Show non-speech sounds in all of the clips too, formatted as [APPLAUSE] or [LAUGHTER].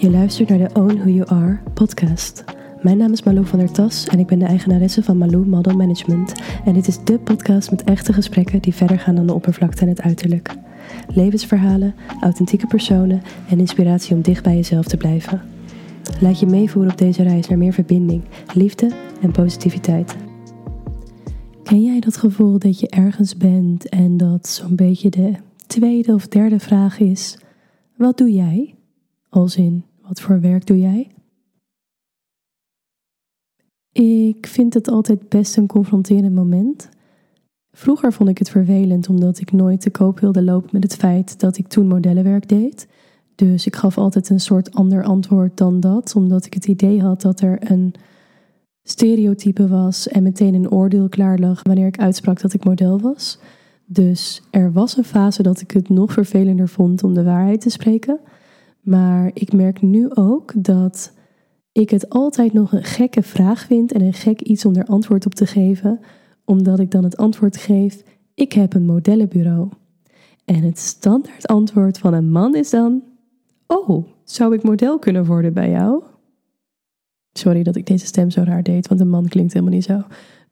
Je luistert naar de Own Who You Are podcast. Mijn naam is Malou van der Tas en ik ben de eigenaresse van Malou Model Management. En dit is de podcast met echte gesprekken die verder gaan dan de oppervlakte en het uiterlijk. Levensverhalen, authentieke personen en inspiratie om dicht bij jezelf te blijven. Laat je meevoeren op deze reis naar meer verbinding, liefde en positiviteit. Ken jij dat gevoel dat je ergens bent en dat zo'n beetje de tweede of derde vraag is: wat doe jij? Als in, wat voor werk doe jij? Ik vind het altijd best een confronterend moment. Vroeger vond ik het vervelend omdat ik nooit te koop wilde lopen met het feit dat ik toen modellenwerk deed. Dus ik gaf altijd een soort ander antwoord dan dat, omdat ik het idee had dat er een stereotype was en meteen een oordeel klaar lag wanneer ik uitsprak dat ik model was. Dus er was een fase dat ik het nog vervelender vond om de waarheid te spreken. Maar ik merk nu ook dat ik het altijd nog een gekke vraag vind en een gek iets om er antwoord op te geven, omdat ik dan het antwoord geef: ik heb een modellenbureau. En het standaard antwoord van een man is dan: Oh, zou ik model kunnen worden bij jou? Sorry dat ik deze stem zo raar deed, want een man klinkt helemaal niet zo.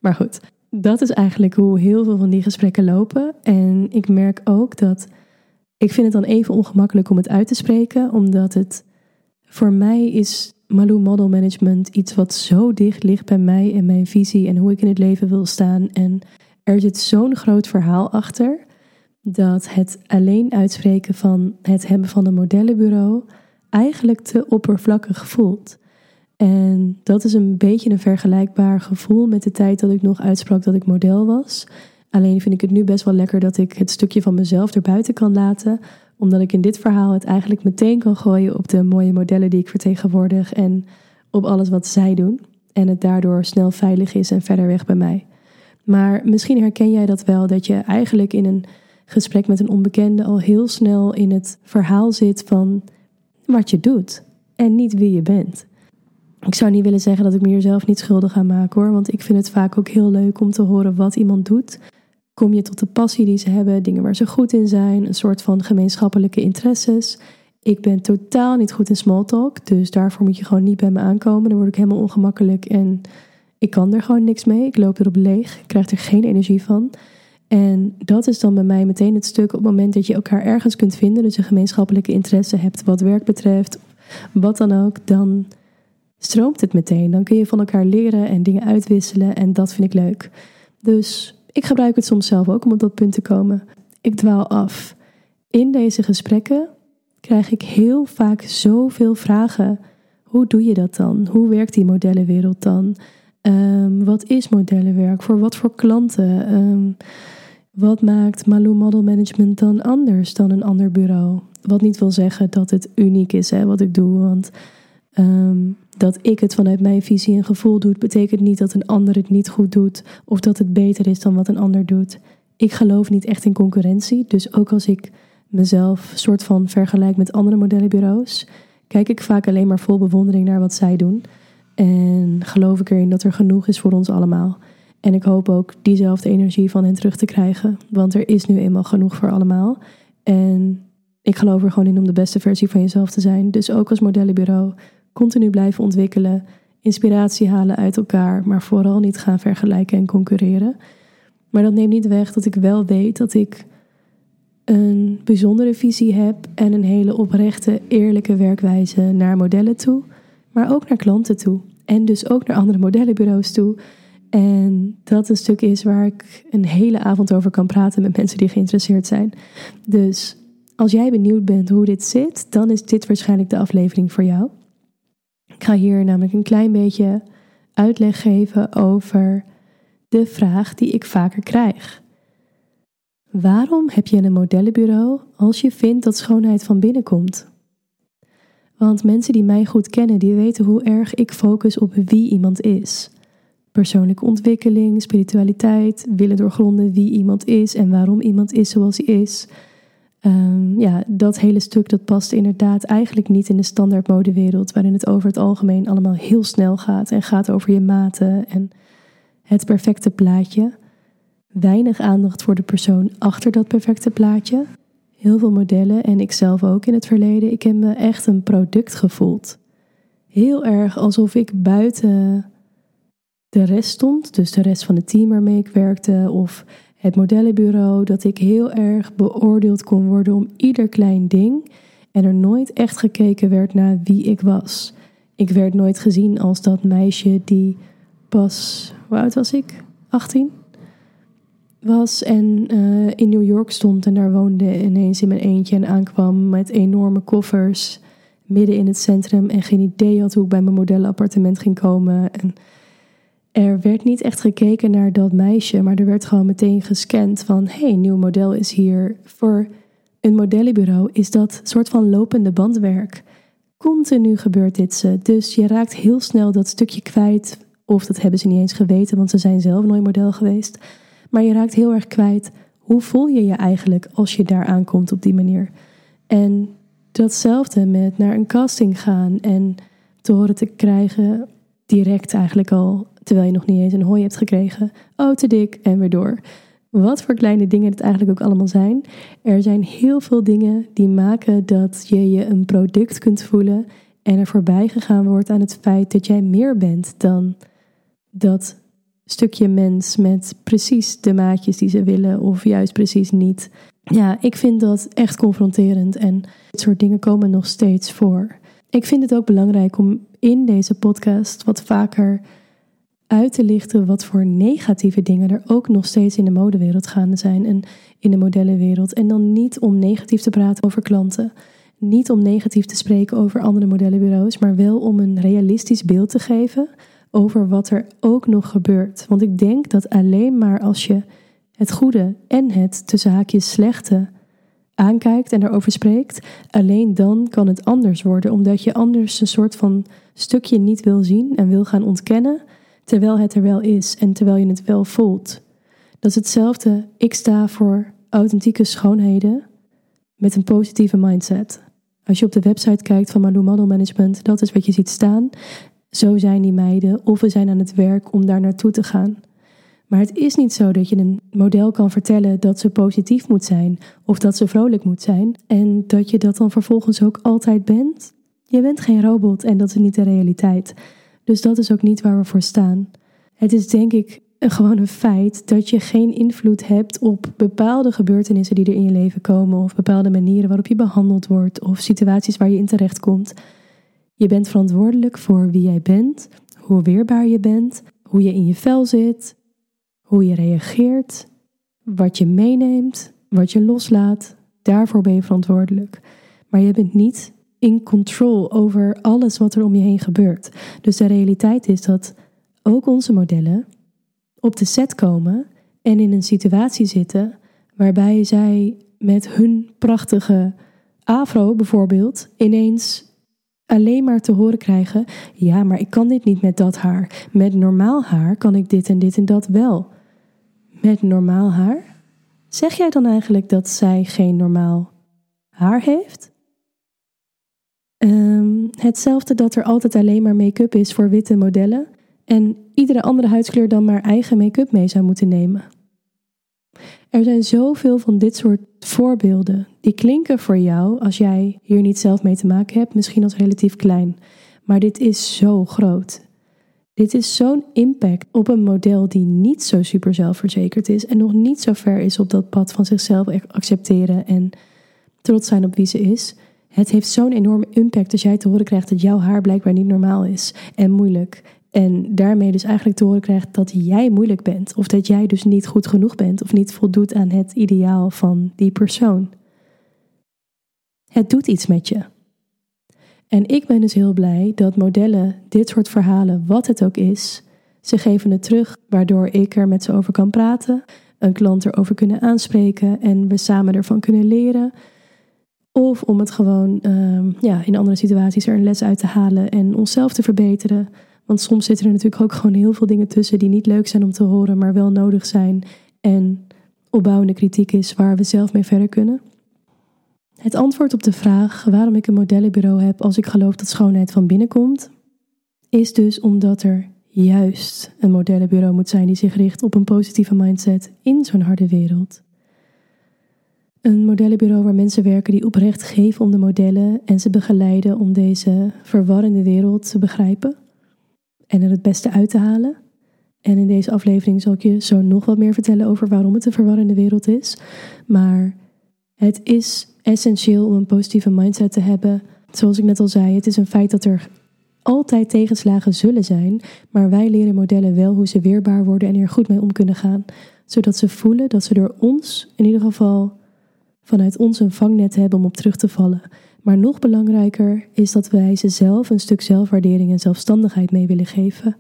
Maar goed, dat is eigenlijk hoe heel veel van die gesprekken lopen. En ik merk ook dat ik vind het dan even ongemakkelijk om het uit te spreken, omdat het voor mij is Malou Model Management iets wat zo dicht ligt bij mij en mijn visie en hoe ik in het leven wil staan. En er zit zo'n groot verhaal achter dat het alleen uitspreken van het hebben van een modellenbureau eigenlijk te oppervlakkig voelt. En dat is een beetje een vergelijkbaar gevoel met de tijd dat ik nog uitsprak dat ik model was. Alleen vind ik het nu best wel lekker dat ik het stukje van mezelf erbuiten kan laten, omdat ik in dit verhaal het eigenlijk meteen kan gooien op de mooie modellen die ik vertegenwoordig en op alles wat zij doen. En het daardoor snel veilig is en verder weg bij mij. Maar misschien herken jij dat wel, dat je eigenlijk in een gesprek met een onbekende al heel snel in het verhaal zit van wat je doet en niet wie je bent. Ik zou niet willen zeggen dat ik me hier zelf niet schuldig aan maak hoor, want ik vind het vaak ook heel leuk om te horen wat iemand doet kom je tot de passie die ze hebben, dingen waar ze goed in zijn, een soort van gemeenschappelijke interesses. Ik ben totaal niet goed in small talk, dus daarvoor moet je gewoon niet bij me aankomen. Dan word ik helemaal ongemakkelijk en ik kan er gewoon niks mee. Ik loop erop leeg, ik krijg er geen energie van. En dat is dan bij mij meteen het stuk op het moment dat je elkaar ergens kunt vinden, dus een gemeenschappelijke interesse hebt wat werk betreft, wat dan ook, dan stroomt het meteen. Dan kun je van elkaar leren en dingen uitwisselen en dat vind ik leuk. Dus ik gebruik het soms zelf ook om op dat punt te komen. Ik dwaal af. In deze gesprekken krijg ik heel vaak zoveel vragen. Hoe doe je dat dan? Hoe werkt die modellenwereld dan? Ehm, wat is modellenwerk? Voor wat voor klanten? Ehm, wat maakt Malou Model Management dan anders dan een ander bureau? Wat niet wil zeggen dat het uniek is hè, wat ik doe. Want ehm, dat ik het vanuit mijn visie en gevoel doe, betekent niet dat een ander het niet goed doet of dat het beter is dan wat een ander doet. Ik geloof niet echt in concurrentie, dus ook als ik mezelf soort van vergelijk met andere modellenbureaus, kijk ik vaak alleen maar vol bewondering naar wat zij doen. En geloof ik erin dat er genoeg is voor ons allemaal. En ik hoop ook diezelfde energie van hen terug te krijgen, want er is nu eenmaal genoeg voor allemaal. En ik geloof er gewoon in om de beste versie van jezelf te zijn. Dus ook als modellenbureau continu blijven ontwikkelen, inspiratie halen uit elkaar, maar vooral niet gaan vergelijken en concurreren. Maar dat neemt niet weg dat ik wel weet dat ik een bijzondere visie heb en een hele oprechte, eerlijke werkwijze naar modellen toe, maar ook naar klanten toe. En dus ook naar andere modellenbureaus toe. En dat een stuk is waar ik een hele avond over kan praten met mensen die geïnteresseerd zijn. Dus als jij benieuwd bent hoe dit zit, dan is dit waarschijnlijk de aflevering voor jou. Ik ga hier namelijk een klein beetje uitleg geven over de vraag die ik vaker krijg. Waarom heb je een modellenbureau als je vindt dat schoonheid van binnen komt? Want mensen die mij goed kennen, die weten hoe erg ik focus op wie iemand is. Persoonlijke ontwikkeling, spiritualiteit, willen doorgronden wie iemand is en waarom iemand is zoals hij is. Um, ja, dat hele stuk dat past inderdaad eigenlijk niet in de standaard modewereld, waarin het over het algemeen allemaal heel snel gaat en gaat over je maten en het perfecte plaatje. Weinig aandacht voor de persoon achter dat perfecte plaatje. heel veel modellen en ik zelf ook in het verleden. Ik heb me echt een product gevoeld. Heel erg alsof ik buiten de rest stond, dus de rest van het team waarmee ik werkte of het modellenbureau, dat ik heel erg beoordeeld kon worden om ieder klein ding en er nooit echt gekeken werd naar wie ik was. Ik werd nooit gezien als dat meisje die pas, hoe oud was ik? 18? Was en uh, in New York stond en daar woonde ineens in mijn eentje en aankwam met enorme koffers midden in het centrum en geen idee had hoe ik bij mijn modellenappartement ging komen. En er werd niet echt gekeken naar dat meisje, maar er werd gewoon meteen gescand van: hey, nieuw model is hier. Voor een modellenbureau is dat soort van lopende bandwerk. Continu gebeurt dit ze. Dus je raakt heel snel dat stukje kwijt. Of dat hebben ze niet eens geweten, want ze zijn zelf nooit model geweest. Maar je raakt heel erg kwijt. Hoe voel je je eigenlijk als je daar aankomt op die manier? En datzelfde met naar een casting gaan en te horen te krijgen, direct eigenlijk al, terwijl je nog niet eens een hooi hebt gekregen. Oh, te dik en weer door. Wat voor kleine dingen het eigenlijk ook allemaal zijn. Er zijn heel veel dingen die maken dat je je een product kunt voelen en er voorbij gegaan wordt aan het feit dat jij meer bent dan dat stukje mens met precies de maatjes die ze willen of juist precies niet. Ja, ik vind dat echt confronterend en dit soort dingen komen nog steeds voor. Ik vind het ook belangrijk om in deze podcast wat vaker uit te lichten wat voor negatieve dingen er ook nog steeds in de modewereld gaande zijn en in de modellenwereld. En dan niet om negatief te praten over klanten, niet om negatief te spreken over andere modellenbureaus, maar wel om een realistisch beeld te geven over wat er ook nog gebeurt. Want ik denk dat alleen maar als je het goede en het tussen haakjes slechte aankijkt en daarover spreekt, alleen dan kan het anders worden, omdat je anders een soort van stukje niet wil zien en wil gaan ontkennen, terwijl het er wel is en terwijl je het wel voelt. Dat is hetzelfde. Ik sta voor authentieke schoonheden met een positieve mindset. Als je op de website kijkt van Malou Model Management, dat is wat je ziet staan. Zo zijn die meiden, of we zijn aan het werk om daar naartoe te gaan. Maar het is niet zo dat je een model kan vertellen dat ze positief moet zijn of dat ze vrolijk moet zijn en dat je dat dan vervolgens ook altijd bent. Je bent geen robot en dat is niet de realiteit. Dus dat is ook niet waar we voor staan. Het is denk ik gewoon een feit dat je geen invloed hebt op bepaalde gebeurtenissen die er in je leven komen of bepaalde manieren waarop je behandeld wordt of situaties waar je in terecht komt. Je bent verantwoordelijk voor wie jij bent, hoe weerbaar je bent, hoe je in je vel zit, hoe je reageert, wat je meeneemt, wat je loslaat. Daarvoor ben je verantwoordelijk. Maar je bent niet in control over alles wat er om je heen gebeurt. Dus de realiteit is dat ook onze modellen op de set komen en in een situatie zitten waarbij zij met hun prachtige afro bijvoorbeeld ineens alleen maar te horen krijgen: ja, maar ik kan dit niet met dat haar. Met normaal haar kan ik dit en dit en dat wel. Met normaal haar? Zeg jij dan eigenlijk dat zij geen normaal haar heeft? Um, hetzelfde dat er altijd alleen maar make-up is voor witte modellen en iedere andere huidskleur dan maar eigen make-up mee zou moeten nemen. Er zijn zoveel van dit soort voorbeelden die klinken voor jou als jij hier niet zelf mee te maken hebt, misschien als relatief klein. Maar dit is zo groot. Dit is zo'n impact op een model die niet zo super zelfverzekerd is en nog niet zo ver is op dat pad van zichzelf accepteren en trots zijn op wie ze is. Het heeft zo'n enorme impact als jij te horen krijgt dat jouw haar blijkbaar niet normaal is en moeilijk. En daarmee dus eigenlijk te horen krijgt dat jij moeilijk bent. Of dat jij dus niet goed genoeg bent of niet voldoet aan het ideaal van die persoon. Het doet iets met je. En ik ben dus heel blij dat modellen dit soort verhalen, wat het ook is, ze geven het terug, waardoor ik er met ze over kan praten, een klant erover kunnen aanspreken en we samen ervan kunnen leren. Of om het gewoon ehm, ja, in andere situaties er een les uit te halen en onszelf te verbeteren. Want soms zitten er natuurlijk ook gewoon heel veel dingen tussen die niet leuk zijn om te horen, maar wel nodig zijn. En opbouwende kritiek is waar we zelf mee verder kunnen. Het antwoord op de vraag waarom ik een modellenbureau heb als ik geloof dat schoonheid van binnen komt, is dus omdat er juist een modellenbureau moet zijn die zich richt op een positieve mindset in zo'n harde wereld. Een modellenbureau waar mensen werken die oprecht geven om de modellen en ze begeleiden om deze verwarrende wereld te begrijpen en er het beste uit te halen. En in deze aflevering zal ik je zo nog wat meer vertellen over waarom het een verwarrende wereld is. Maar het is essentieel om een positieve mindset te hebben. Zoals ik net al zei, het is een feit dat er altijd tegenslagen zullen zijn, maar wij leren modellen wel hoe ze weerbaar worden en er goed mee om kunnen gaan, zodat ze voelen dat ze door ons, in ieder geval vanuit ons, een vangnet hebben om op terug te vallen. Maar nog belangrijker is dat wij ze zelf een stuk zelfwaardering en zelfstandigheid mee willen geven,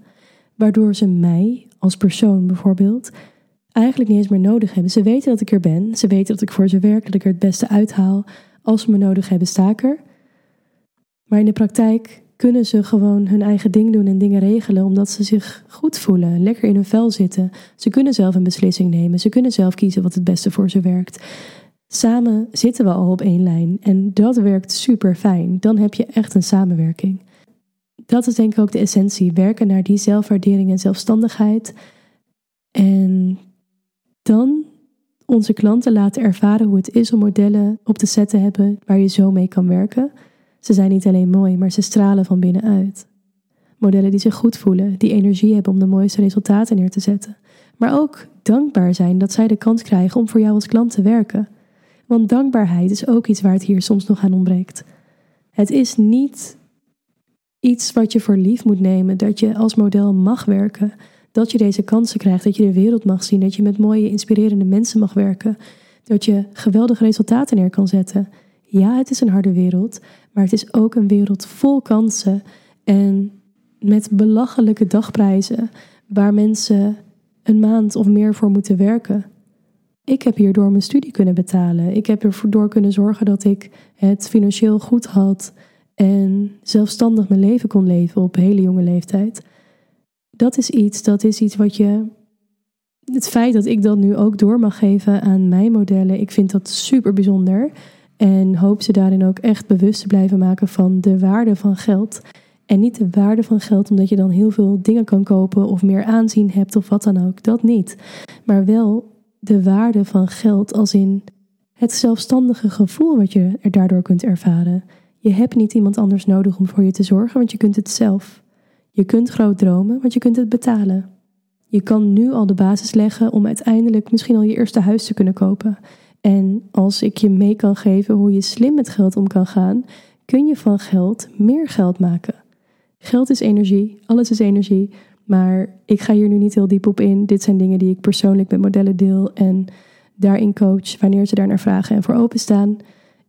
waardoor ze mij als persoon bijvoorbeeld eigenlijk niet eens meer nodig hebben. Ze weten dat ik er ben, ze weten dat ik voor ze werk, dat ik er het beste uithaal. Als ze me nodig hebben, sta ik er. Maar in de praktijk kunnen ze gewoon hun eigen ding doen en dingen regelen omdat ze zich goed voelen, lekker in hun vel zitten. Ze kunnen zelf een beslissing nemen, ze kunnen zelf kiezen wat het beste voor ze werkt. Samen zitten we al op één lijn en dat werkt super fijn. Dan heb je echt een samenwerking. Dat is denk ik ook de essentie: werken naar die zelfwaardering en zelfstandigheid. En dan onze klanten laten ervaren hoe het is om modellen op de set te hebben waar je zo mee kan werken. Ze zijn niet alleen mooi, maar ze stralen van binnenuit. Modellen die zich goed voelen, die energie hebben om de mooiste resultaten neer te zetten. Maar ook dankbaar zijn dat zij de kans krijgen om voor jou als klant te werken. Want dankbaarheid is ook iets waar het hier soms nog aan ontbreekt. Het is niet iets wat je voor lief moet nemen, dat je als model mag werken, dat je deze kansen krijgt, dat je de wereld mag zien, dat je met mooie, inspirerende mensen mag werken, dat je geweldige resultaten neer kan zetten. Ja, het is een harde wereld, maar het is ook een wereld vol kansen en met belachelijke dagprijzen waar mensen een maand of meer voor moeten werken. Ik heb hierdoor mijn studie kunnen betalen. Ik heb ervoor kunnen zorgen dat ik het financieel goed had en zelfstandig mijn leven kon leven op hele jonge leeftijd. Dat is iets, dat is iets wat je. Het feit dat ik dat nu ook door mag geven aan mijn modellen, ik vind dat super bijzonder. En hoop ze daarin ook echt bewust te blijven maken van de waarde van geld. En niet de waarde van geld omdat je dan heel veel dingen kan kopen of meer aanzien hebt of wat dan ook. Dat niet. Maar wel de waarde van geld als in het zelfstandige gevoel wat je er daardoor kunt ervaren. Je hebt niet iemand anders nodig om voor je te zorgen, want je kunt het zelf. Je kunt groot dromen, want je kunt het betalen. Je kan nu al de basis leggen om uiteindelijk misschien al je eerste huis te kunnen kopen. En als ik je mee kan geven hoe je slim met geld om kan gaan, kun je van geld meer geld maken. Geld is energie, alles is energie. Maar ik ga hier nu niet heel diep op in. Dit zijn dingen die ik persoonlijk met modellen deel en daarin coach wanneer ze daar naar vragen en voor openstaan.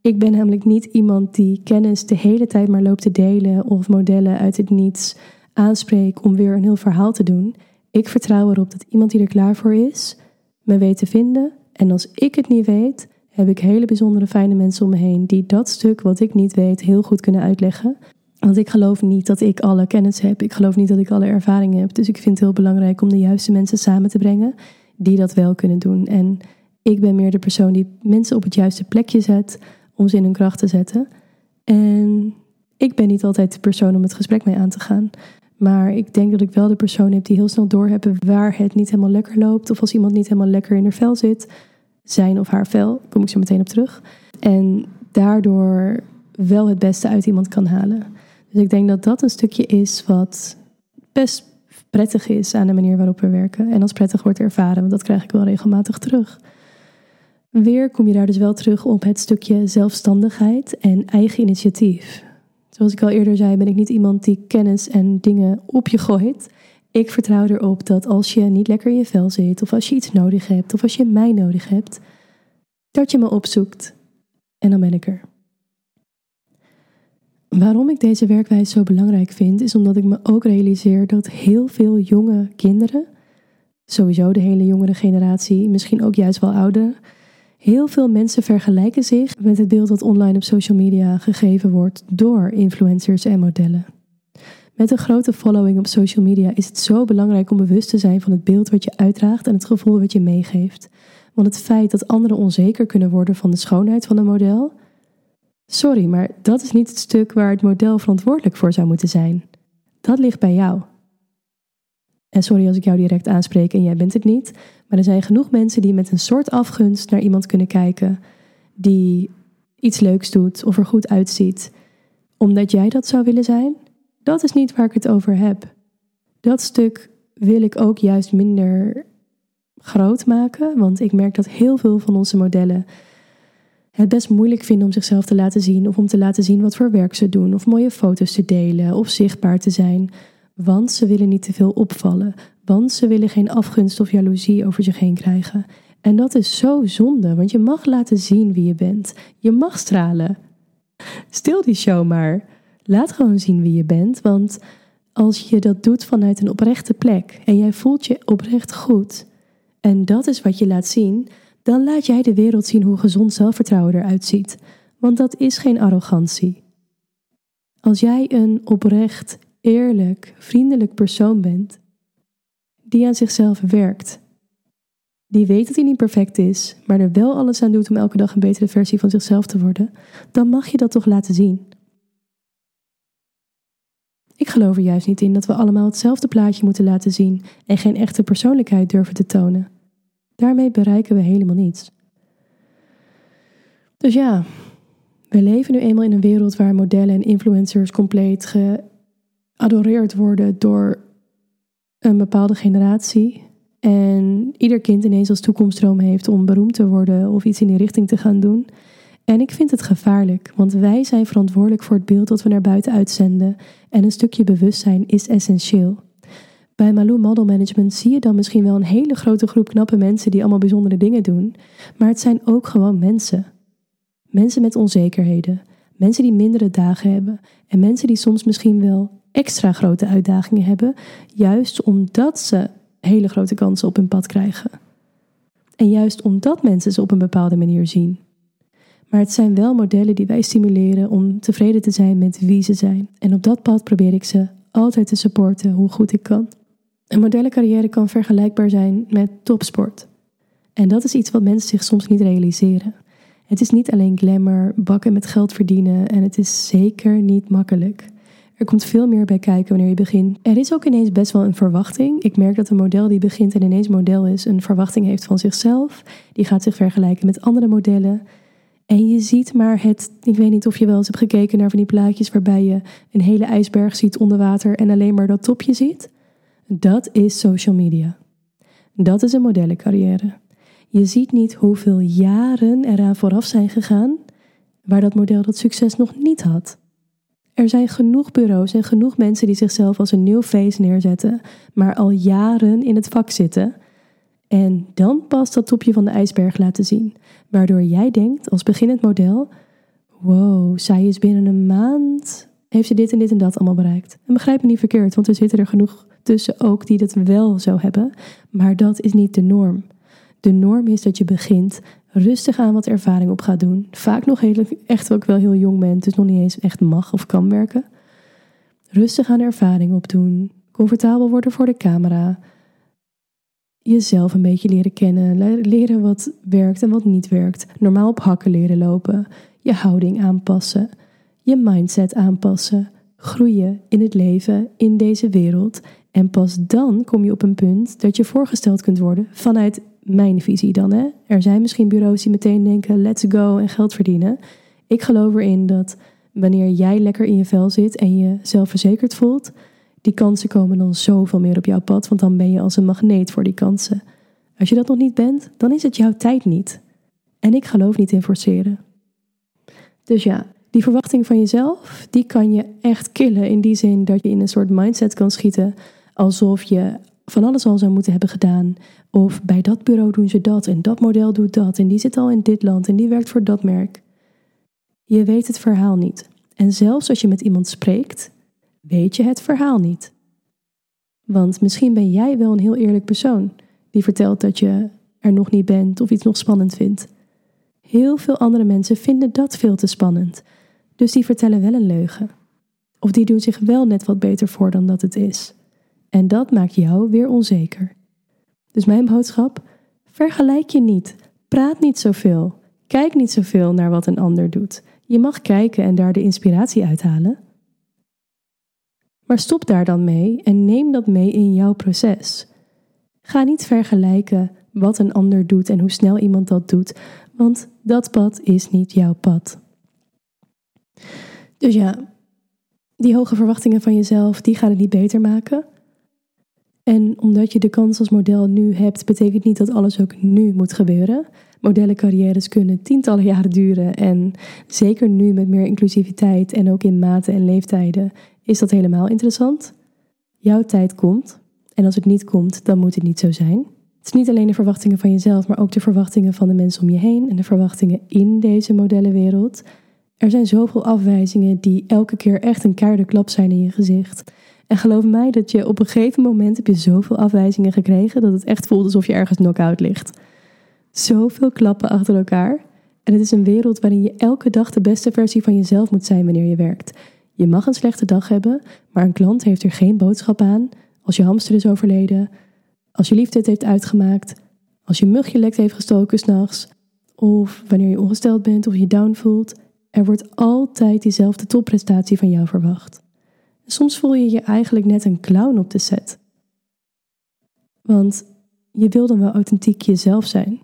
Ik ben namelijk niet iemand die kennis de hele tijd maar loopt te delen of modellen uit het niets aanspreekt om weer een heel verhaal te doen. Ik vertrouw erop dat iemand die er klaar voor is, me weet te vinden. En als ik het niet weet, heb ik hele bijzondere fijne mensen om me heen die dat stuk wat ik niet weet heel goed kunnen uitleggen. Want ik geloof niet dat ik alle kennis heb. Ik geloof niet dat ik alle ervaringen heb. Dus ik vind het heel belangrijk om de juiste mensen samen te brengen die dat wel kunnen doen. En ik ben meer de persoon die mensen op het juiste plekje zet om ze in hun kracht te zetten. En ik ben niet altijd de persoon om het gesprek mee aan te gaan. Maar ik denk dat ik wel de persoon heb die heel snel doorhebben waar het niet helemaal lekker loopt. Of als iemand niet helemaal lekker in haar vel zit. Zijn of haar vel, kom ik zo meteen op terug. En daardoor wel het beste uit iemand kan halen. Dus ik denk dat dat een stukje is wat best prettig is aan de manier waarop we werken. En als prettig wordt ervaren, want dat krijg ik wel regelmatig terug. Weer kom je daar dus wel terug op het stukje zelfstandigheid en eigen initiatief. Zoals ik al eerder zei, ben ik niet iemand die kennis en dingen op je gooit. Ik vertrouw erop dat als je niet lekker in je vel zit, of als je iets nodig hebt, of als je mij nodig hebt, dat je me opzoekt. En dan ben ik er. Waarom ik deze werkwijze zo belangrijk vind, is omdat ik me ook realiseer dat heel veel jonge kinderen, sowieso de hele jongere generatie, misschien ook juist wel ouder, heel veel mensen vergelijken zich met het beeld dat online op social media gegeven wordt door influencers en modellen. Met een grote following op social media is het zo belangrijk om bewust te zijn van het beeld wat je uitdraagt en het gevoel wat je meegeeft. Want het feit dat anderen onzeker kunnen worden van de schoonheid van een model, Sorry, maar dat is niet het stuk waar het model verantwoordelijk voor zou moeten zijn. Dat ligt bij jou. En sorry als ik jou direct aanspreek en jij bent het niet, maar er zijn genoeg mensen die met een soort afgunst naar iemand kunnen kijken, die iets leuks doet of er goed uitziet, omdat jij dat zou willen zijn, dat is niet waar ik het over heb. Dat stuk wil ik ook juist minder groot maken, want ik merk dat heel veel van onze modellen het best moeilijk vinden om zichzelf te laten zien of om te laten zien wat voor werk ze doen of mooie foto's te delen of zichtbaar te zijn, want ze willen niet te veel opvallen, want ze willen geen afgunst of jaloezie over zich heen krijgen. En dat is zo zonde, want je mag laten zien wie je bent. Je mag stralen. Stil die show maar. Laat gewoon zien wie je bent, want als je dat doet vanuit een oprechte plek en jij voelt je oprecht goed, en dat is wat je laat zien, dan laat jij de wereld zien hoe gezond zelfvertrouwen eruit ziet. Want dat is geen arrogantie. Als jij een oprecht, eerlijk, vriendelijk persoon bent, die aan zichzelf werkt, die weet dat hij niet perfect is, maar er wel alles aan doet om elke dag een betere versie van zichzelf te worden, dan mag je dat toch laten zien. Ik geloof er juist niet in dat we allemaal hetzelfde plaatje moeten laten zien en geen echte persoonlijkheid durven te tonen. Daarmee bereiken we helemaal niets. Dus ja, we leven nu eenmaal in een wereld waar modellen en influencers compleet geadoreerd worden door een bepaalde generatie. En ieder kind ineens als toekomstdroom heeft om beroemd te worden of iets in die richting te gaan doen. En ik vind het gevaarlijk, want wij zijn verantwoordelijk voor het beeld dat we naar buiten uitzenden. En een stukje bewustzijn is essentieel. Bij Malou Model Management zie je dan misschien wel een hele grote groep knappe mensen die allemaal bijzondere dingen doen, maar het zijn ook gewoon mensen. Mensen met onzekerheden, mensen die mindere dagen hebben en mensen die soms misschien wel extra grote uitdagingen hebben, juist omdat ze hele grote kansen op hun pad krijgen. En juist omdat mensen ze op een bepaalde manier zien. Maar het zijn wel modellen die wij stimuleren om tevreden te zijn met wie ze zijn. En op dat pad probeer ik ze altijd te supporten hoe goed ik kan. Een modellencarrière kan vergelijkbaar zijn met topsport. En dat is iets wat mensen zich soms niet realiseren. Het is niet alleen glamour, bakken met geld verdienen en het is zeker niet makkelijk. Er komt veel meer bij kijken wanneer je begint. Er is ook ineens best wel een verwachting. Ik merk dat een model die begint en ineens model is, een verwachting heeft van zichzelf. Die gaat zich vergelijken met andere modellen. En je ziet maar het, ik weet niet of je wel eens hebt gekeken naar van die plaatjes waarbij je een hele ijsberg ziet onder water en alleen maar dat topje ziet. Dat is social media. Dat is een modellencarrière. Je ziet niet hoeveel jaren eraan vooraf zijn gegaan waar dat model dat succes nog niet had. Er zijn genoeg bureaus en genoeg mensen die zichzelf als een nieuw face neerzetten, maar al jaren in het vak zitten. En dan pas dat topje van de ijsberg laten zien, waardoor jij denkt als beginnend model: wow, zij is binnen een maand, heeft ze dit en dit en dat allemaal bereikt. En begrijp me niet verkeerd, want er zitten er genoeg tussen ook die dat wel zo hebben, maar dat is niet de norm. De norm is dat je begint rustig aan wat ervaring op gaat doen. Vaak nog heel, echt ook wel heel jong bent, dus nog niet eens echt mag of kan werken. Rustig aan ervaring opdoen. Comfortabel worden voor de camera. Jezelf een beetje leren kennen. Leren wat werkt en wat niet werkt. Normaal op hakken leren lopen. Je houding aanpassen. Je mindset aanpassen. Groeien in het leven, in deze wereld. En pas dan kom je op een punt dat je voorgesteld kunt worden vanuit mijn visie dan. Hè? Er zijn misschien bureaus die meteen denken: let's go en geld verdienen. Ik geloof erin dat wanneer jij lekker in je vel zit en je zelfverzekerd voelt, die kansen komen dan zoveel meer op jouw pad, want dan ben je als een magneet voor die kansen. Als je dat nog niet bent, dan is het jouw tijd niet. En ik geloof niet in forceren. Dus ja, die verwachting van jezelf, die kan je echt killen in die zin dat je in een soort mindset kan schieten alsof je van alles al zou moeten hebben gedaan. Of bij dat bureau doen ze dat en dat model doet dat en die zit al in dit land en die werkt voor dat merk. Je weet het verhaal niet. En zelfs als je met iemand spreekt, weet je het verhaal niet. Want misschien ben jij wel een heel eerlijk persoon die vertelt dat je er nog niet bent of iets nog spannend vindt. Heel veel andere mensen vinden dat veel te spannend, dus die vertellen wel een leugen. Of die doen zich wel net wat beter voor dan dat het is. En dat maakt jou weer onzeker. Dus mijn boodschap: vergelijk je niet. Praat niet zoveel. Kijk niet zoveel naar wat een ander doet. Je mag kijken en daar de inspiratie uithalen. Maar stop daar dan mee en neem dat mee in jouw proces. Ga niet vergelijken wat een ander doet en hoe snel iemand dat doet, want Dat pad is niet jouw pad. Dus ja, die hoge verwachtingen van jezelf, die gaan het niet beter maken. En omdat je de kans als model nu hebt, betekent niet dat alles ook nu moet gebeuren. Modellencarrières kunnen tientallen jaren duren en zeker nu met meer inclusiviteit en ook in maten en leeftijden is dat helemaal interessant. Jouw tijd komt en als het niet komt, dan moet het niet zo zijn. Het is niet alleen de verwachtingen van jezelf, maar ook de verwachtingen van de mensen om je heen en de verwachtingen in deze modellenwereld. Er zijn zoveel afwijzingen die elke keer echt een keiharde klap zijn in je gezicht. En geloof mij dat je op een gegeven moment heb je zoveel afwijzingen gekregen dat het echt voelt alsof je ergens knock-out ligt. Zoveel klappen achter elkaar. En het is een wereld waarin je elke dag de beste versie van jezelf moet zijn wanneer je werkt. Je mag een slechte dag hebben, maar een klant heeft er geen boodschap aan als je hamster is overleden, als je liefde het heeft uitgemaakt, als je mugje lekt heeft gestoken s'nachts, of wanneer je ongesteld bent of je down voelt. Er wordt altijd diezelfde topprestatie van jou verwacht. Soms voel je je eigenlijk net een clown op de set. Want je wil dan wel authentiek jezelf zijn.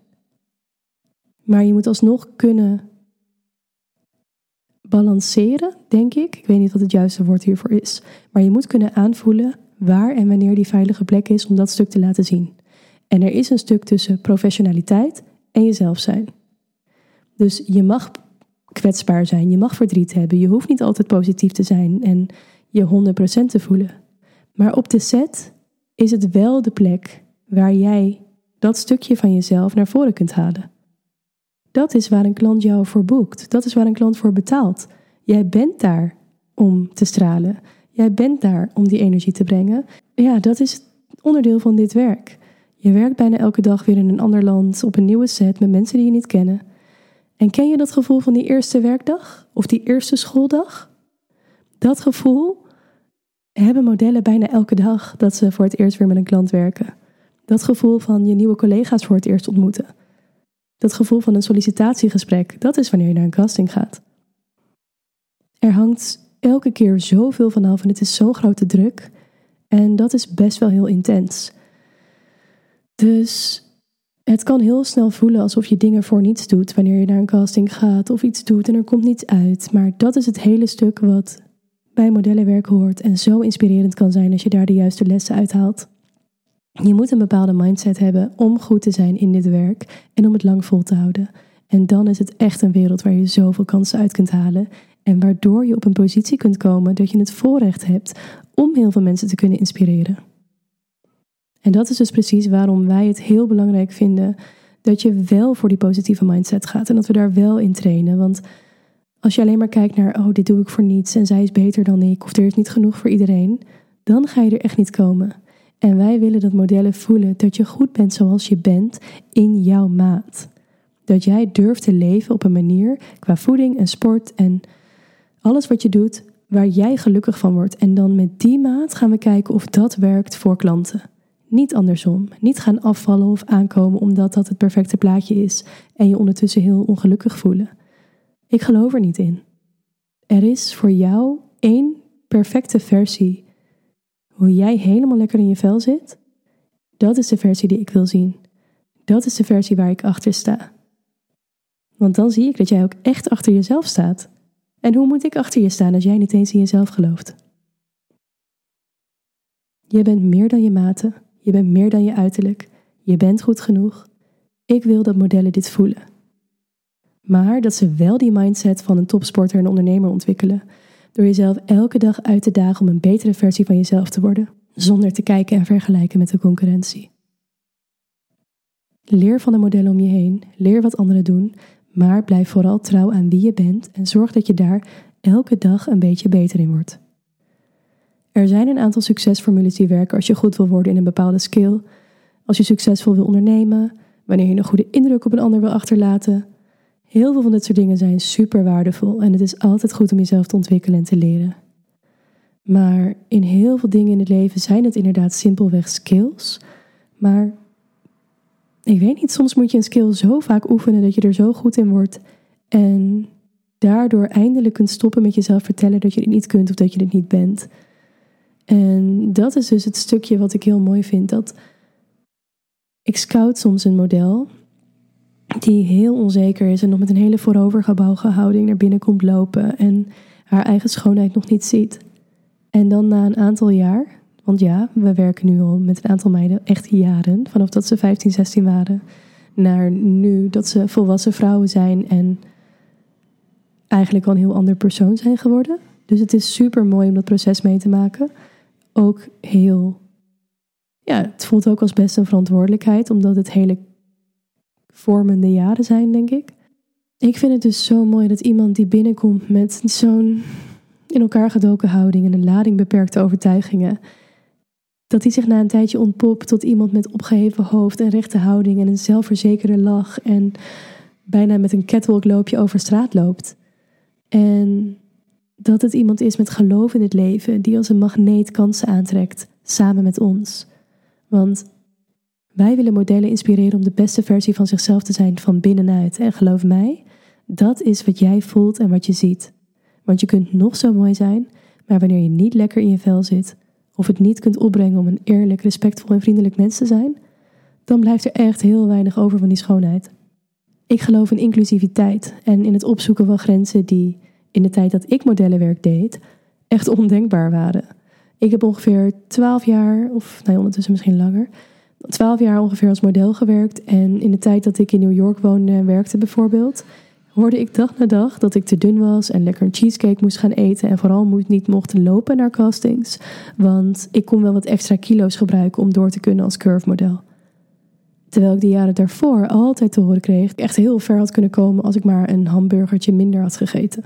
Maar je moet alsnog kunnen balanceren, denk ik. Ik weet niet wat het juiste woord hiervoor is. Maar je moet kunnen aanvoelen waar en wanneer die veilige plek is om dat stuk te laten zien. En er is een stuk tussen professionaliteit en jezelf zijn. Dus je mag kwetsbaar zijn, je mag verdriet hebben, je hoeft niet altijd positief te zijn en je 100% te voelen. Maar op de set is het wel de plek waar jij dat stukje van jezelf naar voren kunt halen. Dat is waar een klant jou voor boekt. Dat is waar een klant voor betaalt. Jij bent daar om te stralen. Jij bent daar om die energie te brengen. Ja, dat is onderdeel van dit werk. Je werkt bijna elke dag weer in een ander land, op een nieuwe set met mensen die je niet kennen. En ken je dat gevoel van die eerste werkdag of die eerste schooldag? Dat gevoel hebben modellen bijna elke dag dat ze voor het eerst weer met een klant werken. Dat gevoel van je nieuwe collega's voor het eerst ontmoeten. Dat gevoel van een sollicitatiegesprek, dat is wanneer je naar een casting gaat. Er hangt elke keer zoveel vanaf en het is zo'n grote druk. En dat is best wel heel intens. Dus het kan heel snel voelen alsof je dingen voor niets doet wanneer je naar een casting gaat of iets doet en er komt niets uit. Maar dat is het hele stuk wat bij modellenwerk hoort en zo inspirerend kan zijn als je daar de juiste lessen uithaalt. Je moet een bepaalde mindset hebben om goed te zijn in dit werk en om het lang vol te houden. En dan is het echt een wereld waar je zoveel kansen uit kunt halen en waardoor je op een positie kunt komen dat je het voorrecht hebt om heel veel mensen te kunnen inspireren. En dat is dus precies waarom wij het heel belangrijk vinden dat je wel voor die positieve mindset gaat en dat we daar wel in trainen. Want als je alleen maar kijkt naar, oh, dit doe ik voor niets en zij is beter dan ik, of er is niet genoeg voor iedereen, dan ga je er echt niet komen. En wij willen dat modellen voelen dat je goed bent zoals je bent in jouw maat. Dat jij durft te leven op een manier qua voeding en sport en alles wat je doet waar jij gelukkig van wordt. En dan met die maat gaan we kijken of dat werkt voor klanten. Niet andersom. Niet gaan afvallen of aankomen omdat dat het perfecte plaatje is en je ondertussen heel ongelukkig voelen. Ik geloof er niet in. Er is voor jou één perfecte versie. Hoe jij helemaal lekker in je vel zit, dat is de versie die ik wil zien. Dat is de versie waar ik achter sta. Want dan zie ik dat jij ook echt achter jezelf staat. En hoe moet ik achter je staan als jij niet eens in jezelf gelooft? Je bent meer dan je maten, je bent meer dan je uiterlijk, je bent goed genoeg. Ik wil dat modellen dit voelen. Maar dat ze wel die mindset van een topsporter en ondernemer ontwikkelen. Door jezelf elke dag uit te dagen om een betere versie van jezelf te worden. Zonder te kijken en vergelijken met de concurrentie. Leer van de modellen om je heen. Leer wat anderen doen. Maar blijf vooral trouw aan wie je bent en zorg dat je daar elke dag een beetje beter in wordt. Er zijn een aantal succesformules die werken als je goed wil worden in een bepaalde skill, als je succesvol wil ondernemen, wanneer je een goede indruk op een ander wil achterlaten, Heel veel van dit soort dingen zijn super waardevol en het is altijd goed om jezelf te ontwikkelen en te leren. Maar in heel veel dingen in het leven zijn het inderdaad simpelweg skills. Maar ik weet niet, soms moet je een skill zo vaak oefenen dat je er zo goed in wordt. En daardoor eindelijk kunt stoppen met jezelf vertellen dat je het niet kunt of dat je het niet bent. En dat is dus het stukje wat ik heel mooi vind. Dat ik scout soms een model die heel onzeker is en nog met een hele voorovergebogen houding naar binnen komt lopen en haar eigen schoonheid nog niet ziet. En dan na een aantal jaar, want ja, we werken nu al met een aantal meiden echt jaren, vanaf dat ze 15, 16 waren, naar nu dat ze volwassen vrouwen zijn en eigenlijk al een heel ander persoon zijn geworden. Dus het is super mooi om dat proces mee te maken. Ook heel, ja, het voelt ook als best een verantwoordelijkheid, omdat het hele vormende jaren zijn, denk ik. Ik vind het dus zo mooi dat iemand die binnenkomt met zo'n in elkaar gedoken houding en een lading beperkte overtuigingen, dat die zich na een tijdje ontpopt tot iemand met opgeheven hoofd en rechte houding en een zelfverzekerde lach en bijna met een catwalk loopje over straat loopt. En dat het iemand is met geloof in het leven, die als een magneet kansen aantrekt, samen met ons. Want wij willen modellen inspireren om de beste versie van zichzelf te zijn van binnenuit. En geloof mij, dat is wat jij voelt en wat je ziet. Want je kunt nog zo mooi zijn, maar wanneer je niet lekker in je vel zit, of het niet kunt opbrengen om een eerlijk, respectvol en vriendelijk mens te zijn, dan blijft er echt heel weinig over van die schoonheid. Ik geloof in inclusiviteit en in het opzoeken van grenzen die in de tijd dat ik modellenwerk deed, echt ondenkbaar waren. Ik heb ongeveer 12 jaar, of nee, ondertussen misschien langer, 12 jaar ongeveer als model gewerkt. En in de tijd dat ik in New York woonde en werkte bijvoorbeeld, hoorde ik dag na dag dat ik te dun was en lekker een cheesecake moest gaan eten. En vooral moest, niet mocht lopen naar castings. Want ik kon wel wat extra kilo's gebruiken om door te kunnen als curve model. Terwijl ik de jaren daarvoor altijd te horen kreeg, ik echt heel ver had kunnen komen als ik maar een hamburgertje minder had gegeten.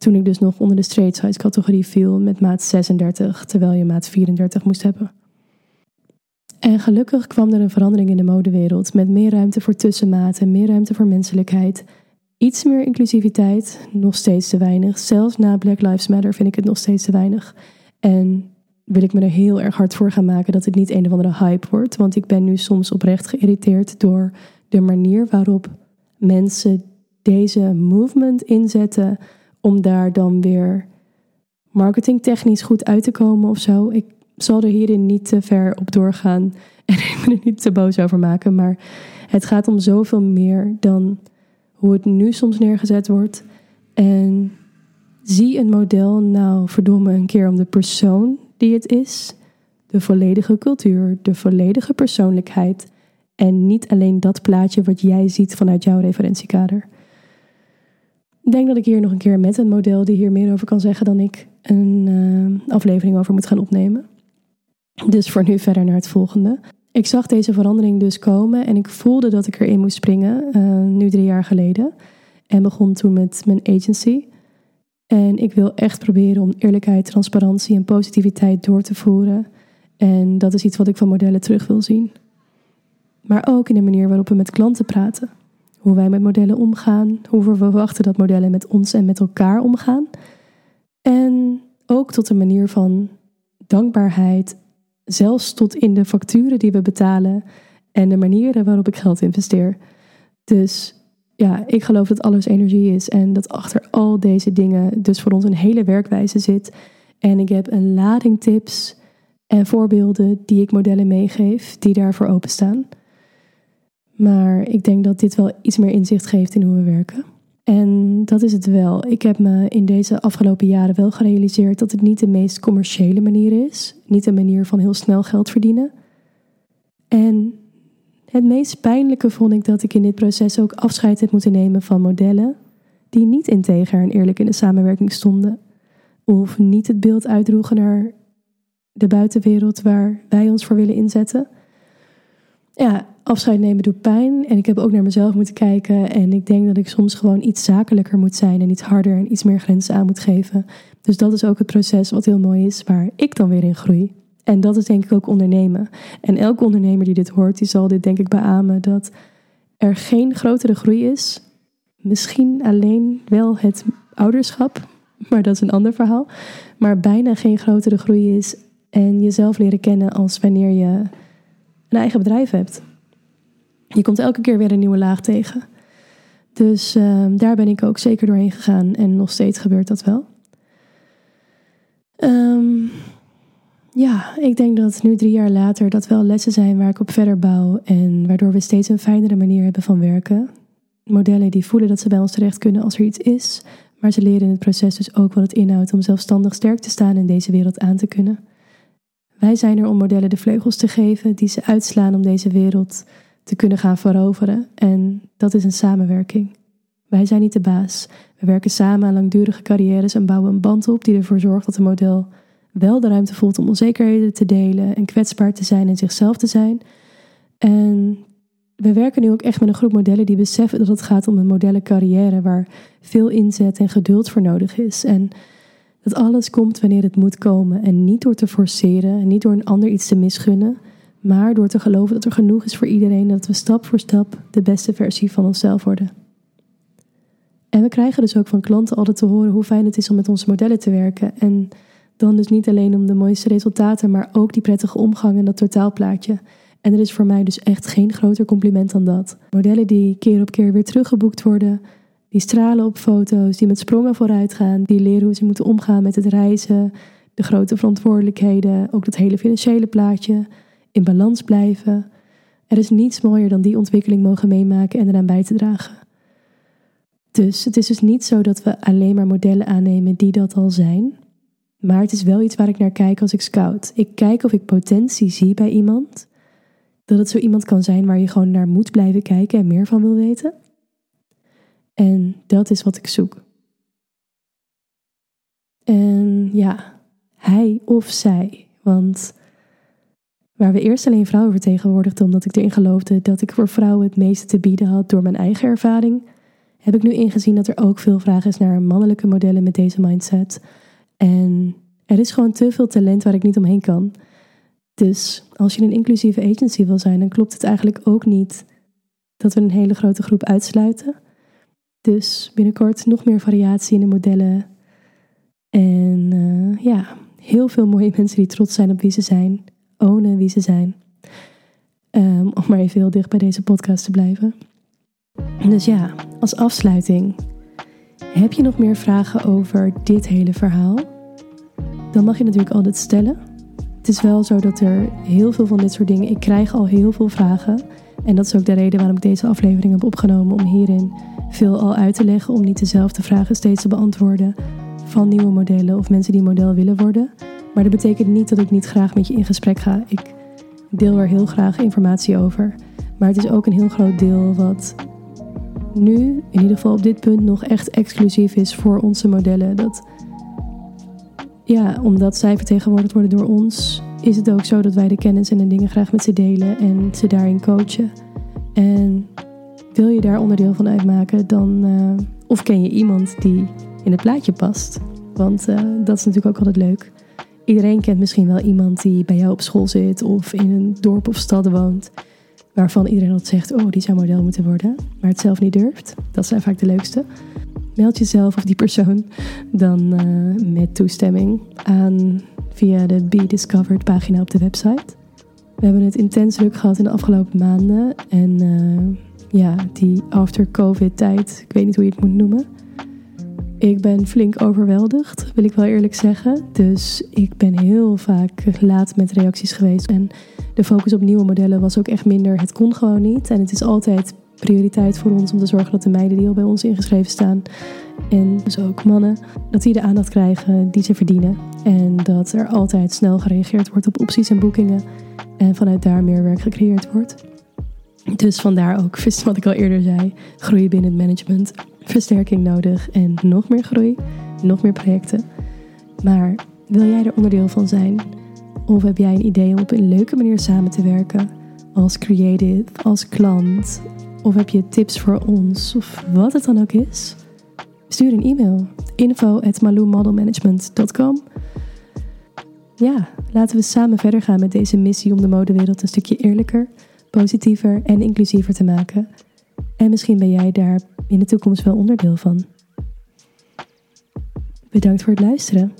Toen ik dus nog onder de straight size categorie viel met maat 36, terwijl je maat 34 moest hebben. En gelukkig kwam er een verandering in de modewereld met meer ruimte voor tussenmaten, meer ruimte voor menselijkheid, iets meer inclusiviteit, nog steeds te weinig. Zelfs na Black Lives Matter vind ik het nog steeds te weinig. En wil ik me er heel erg hard voor gaan maken dat het niet een of andere hype wordt, want ik ben nu soms oprecht geïrriteerd door de manier waarop mensen deze movement inzetten om daar dan weer marketingtechnisch goed uit te komen of zo. Ik zal er hierin niet te ver op doorgaan [LAUGHS] en ik me er niet te boos over maken. Maar het gaat om zoveel meer dan hoe het nu soms neergezet wordt. En zie een model nou verdomme een keer om de persoon die het is. De volledige cultuur, de volledige persoonlijkheid. En niet alleen dat plaatje wat jij ziet vanuit jouw referentiekader. Ik denk dat ik hier nog een keer met een model die hier meer over kan zeggen dan ik een uh, aflevering over moet gaan opnemen. Dus voor nu verder naar het volgende. Ik zag deze verandering dus komen en ik voelde dat ik erin moest springen, uh, nu drie jaar geleden. En begon toen met mijn agency. En ik wil echt proberen om eerlijkheid, transparantie en positiviteit door te voeren. En dat is iets wat ik van modellen terug wil zien. Maar ook in de manier waarop we met klanten praten. Hoe wij met modellen omgaan, hoe we verwachten dat modellen met ons en met elkaar omgaan. En ook tot een manier van dankbaarheid Zelfs tot in de facturen die we betalen en de manieren waarop ik geld investeer. Dus ja, ik geloof dat alles energie is en dat achter al deze dingen dus voor ons een hele werkwijze zit. En ik heb een lading tips en voorbeelden die ik modellen meegeef die daarvoor openstaan. Maar ik denk dat dit wel iets meer inzicht geeft in hoe we werken. En dat is het wel. Ik heb me in deze afgelopen jaren wel gerealiseerd dat het niet de meest commerciële manier is. Niet een manier van heel snel geld verdienen. En het meest pijnlijke vond ik dat ik in dit proces ook afscheid heb moeten nemen van modellen die niet integer en eerlijk in de samenwerking stonden. Of niet het beeld uitdroegen naar de buitenwereld waar wij ons voor willen inzetten. Ja, afscheid nemen doet pijn. En ik heb ook naar mezelf moeten kijken. En ik denk dat ik soms gewoon iets zakelijker moet zijn. En iets harder en iets meer grenzen aan moet geven. Dus dat is ook het proces wat heel mooi is, waar ik dan weer in groei. En dat is denk ik ook ondernemen. En elke ondernemer die dit hoort, die zal dit denk ik beamen. Dat er geen grotere groei is. Misschien alleen wel het ouderschap. Maar dat is een ander verhaal. Maar bijna geen grotere groei is. En jezelf leren kennen als wanneer je een eigen bedrijf hebt. Je komt elke keer weer een nieuwe laag tegen. Dus ehm, daar ben ik ook zeker doorheen gegaan en nog steeds gebeurt dat wel. Ehm, ja, ik denk dat nu drie jaar later dat wel lessen zijn waar ik op verder bouw en waardoor we steeds een fijnere manier hebben van werken. Modellen die voelen dat ze bij ons terecht kunnen als er iets is, maar ze leren in het proces dus ook wat het inhoudt om zelfstandig sterk te staan in deze wereld aan te kunnen. Wij zijn er om modellen de vleugels te geven die ze uitslaan om deze wereld te kunnen gaan veroveren. En dat is een samenwerking. Wij zijn niet de baas. We werken samen aan langdurige carrières en bouwen een band op die ervoor zorgt dat een model wel de ruimte voelt om onzekerheden te delen en kwetsbaar te zijn en zichzelf te zijn. En we werken nu ook echt met een groep modellen die beseffen dat het gaat om een modellencarrière waar veel inzet en geduld voor nodig is. En dat alles komt wanneer het moet komen en niet door te forceren en niet door een ander iets te misgunnen, maar door te geloven dat er genoeg is voor iedereen en dat we stap voor stap de beste versie van onszelf worden. En we krijgen dus ook van klanten altijd te horen hoe fijn het is om met onze modellen te werken. En dan dus niet alleen om de mooiste resultaten, maar ook die prettige omgang en dat totaalplaatje. En er is voor mij dus echt geen groter compliment dan dat. Modellen die keer op keer weer teruggeboekt worden, die stralen op foto's, die met sprongen vooruit gaan, die leren hoe ze moeten omgaan met het reizen, de grote verantwoordelijkheden, ook dat hele financiële plaatje, in balans blijven. Er is niets mooier dan die ontwikkeling mogen meemaken en eraan bij te dragen. Dus het is dus niet zo dat we alleen maar modellen aannemen die dat al zijn. Maar het is wel iets waar ik naar kijk als ik scout. Ik kijk of ik potentie zie bij iemand. Dat het zo iemand kan zijn waar je gewoon naar moet blijven kijken en meer van wil weten. En dat is wat ik zoek. En ja, hij of zij. Want waar we eerst alleen vrouwen vertegenwoordigden omdat ik erin geloofde dat ik voor vrouwen het meeste te bieden had door mijn eigen ervaring, heb ik nu ingezien dat er ook veel vraag is naar mannelijke modellen met deze mindset. En er is gewoon te veel talent waar ik niet omheen kan. Dus als je een inclusieve agency wil zijn, dan klopt het eigenlijk ook niet dat we een hele grote groep uitsluiten. Dus binnenkort nog meer variatie in de modellen. En uh, ja, heel veel mooie [LAUGHS] mensen die trots zijn op wie ze zijn, ownen wie ze zijn. Um, om maar even heel dicht bij deze podcast te blijven. Dus ja, als afsluiting. Heb je nog meer vragen over dit hele verhaal? Dan mag je natuurlijk altijd stellen. Het is wel zo dat er heel veel van dit soort dingen. Ik krijg al heel veel vragen. En dat is ook de reden waarom ik deze aflevering heb opgenomen. Om hierin veel al uit te leggen. Om niet dezelfde vragen steeds te beantwoorden. Van nieuwe modellen of mensen die model willen worden. Maar dat betekent niet dat ik niet graag met je in gesprek ga. Ik deel er heel graag informatie over. Maar het is ook een heel groot deel wat nu, in ieder geval op dit punt, nog echt exclusief is voor onze modellen. Dat, ja, omdat zij vertegenwoordigd worden door ons, is het ook zo dat wij de kennis en de dingen graag met ze delen en ze daarin coachen. En wil je daar onderdeel van uitmaken, dan. Uh, of ken je iemand die in het plaatje past? Want uh, dat is natuurlijk ook altijd leuk. Iedereen kent misschien wel iemand die bij jou op school zit of in een dorp of stad woont waarvan iedereen altijd zegt, oh, die zou model moeten worden, maar het zelf niet durft. Dat zijn vaak de leukste. Meld jezelf of die persoon dan uh, met toestemming aan via de Be Discovered pagina op de website. We hebben het intens druk gehad in de afgelopen maanden. En uh, ja, die after-covid tijd, ik weet niet hoe je het moet noemen. Ik ben flink overweldigd, wil ik wel eerlijk zeggen. Dus ik ben heel vaak laat met reacties geweest. En de focus op nieuwe modellen was ook echt minder. Het kon gewoon niet. En het is altijd prioriteit voor ons om te zorgen dat de meiden die al bij ons ingeschreven staan, en dus ook mannen, dat die de aandacht krijgen die ze verdienen. En dat er altijd snel gereageerd wordt op opties en boekingen. En vanuit daar meer werk gecreëerd wordt. Dus vandaar ook, [LAUGHS] wat ik al eerder zei, groei binnen het management, versterking nodig en nog meer groei, nog meer projecten. Maar wil jij er onderdeel van zijn? Of heb jij een idee om op een leuke manier samen te werken? Als creative, als klant? Of heb je tips voor ons? Of wat het dan ook is? Stuur een e-mail. info Ja, laten we samen verder gaan met deze missie om de modewereld een stukje eerlijker, positiever en inclusiever te maken. En misschien ben jij daar in de toekomst wel onderdeel van. Bedankt voor het luisteren.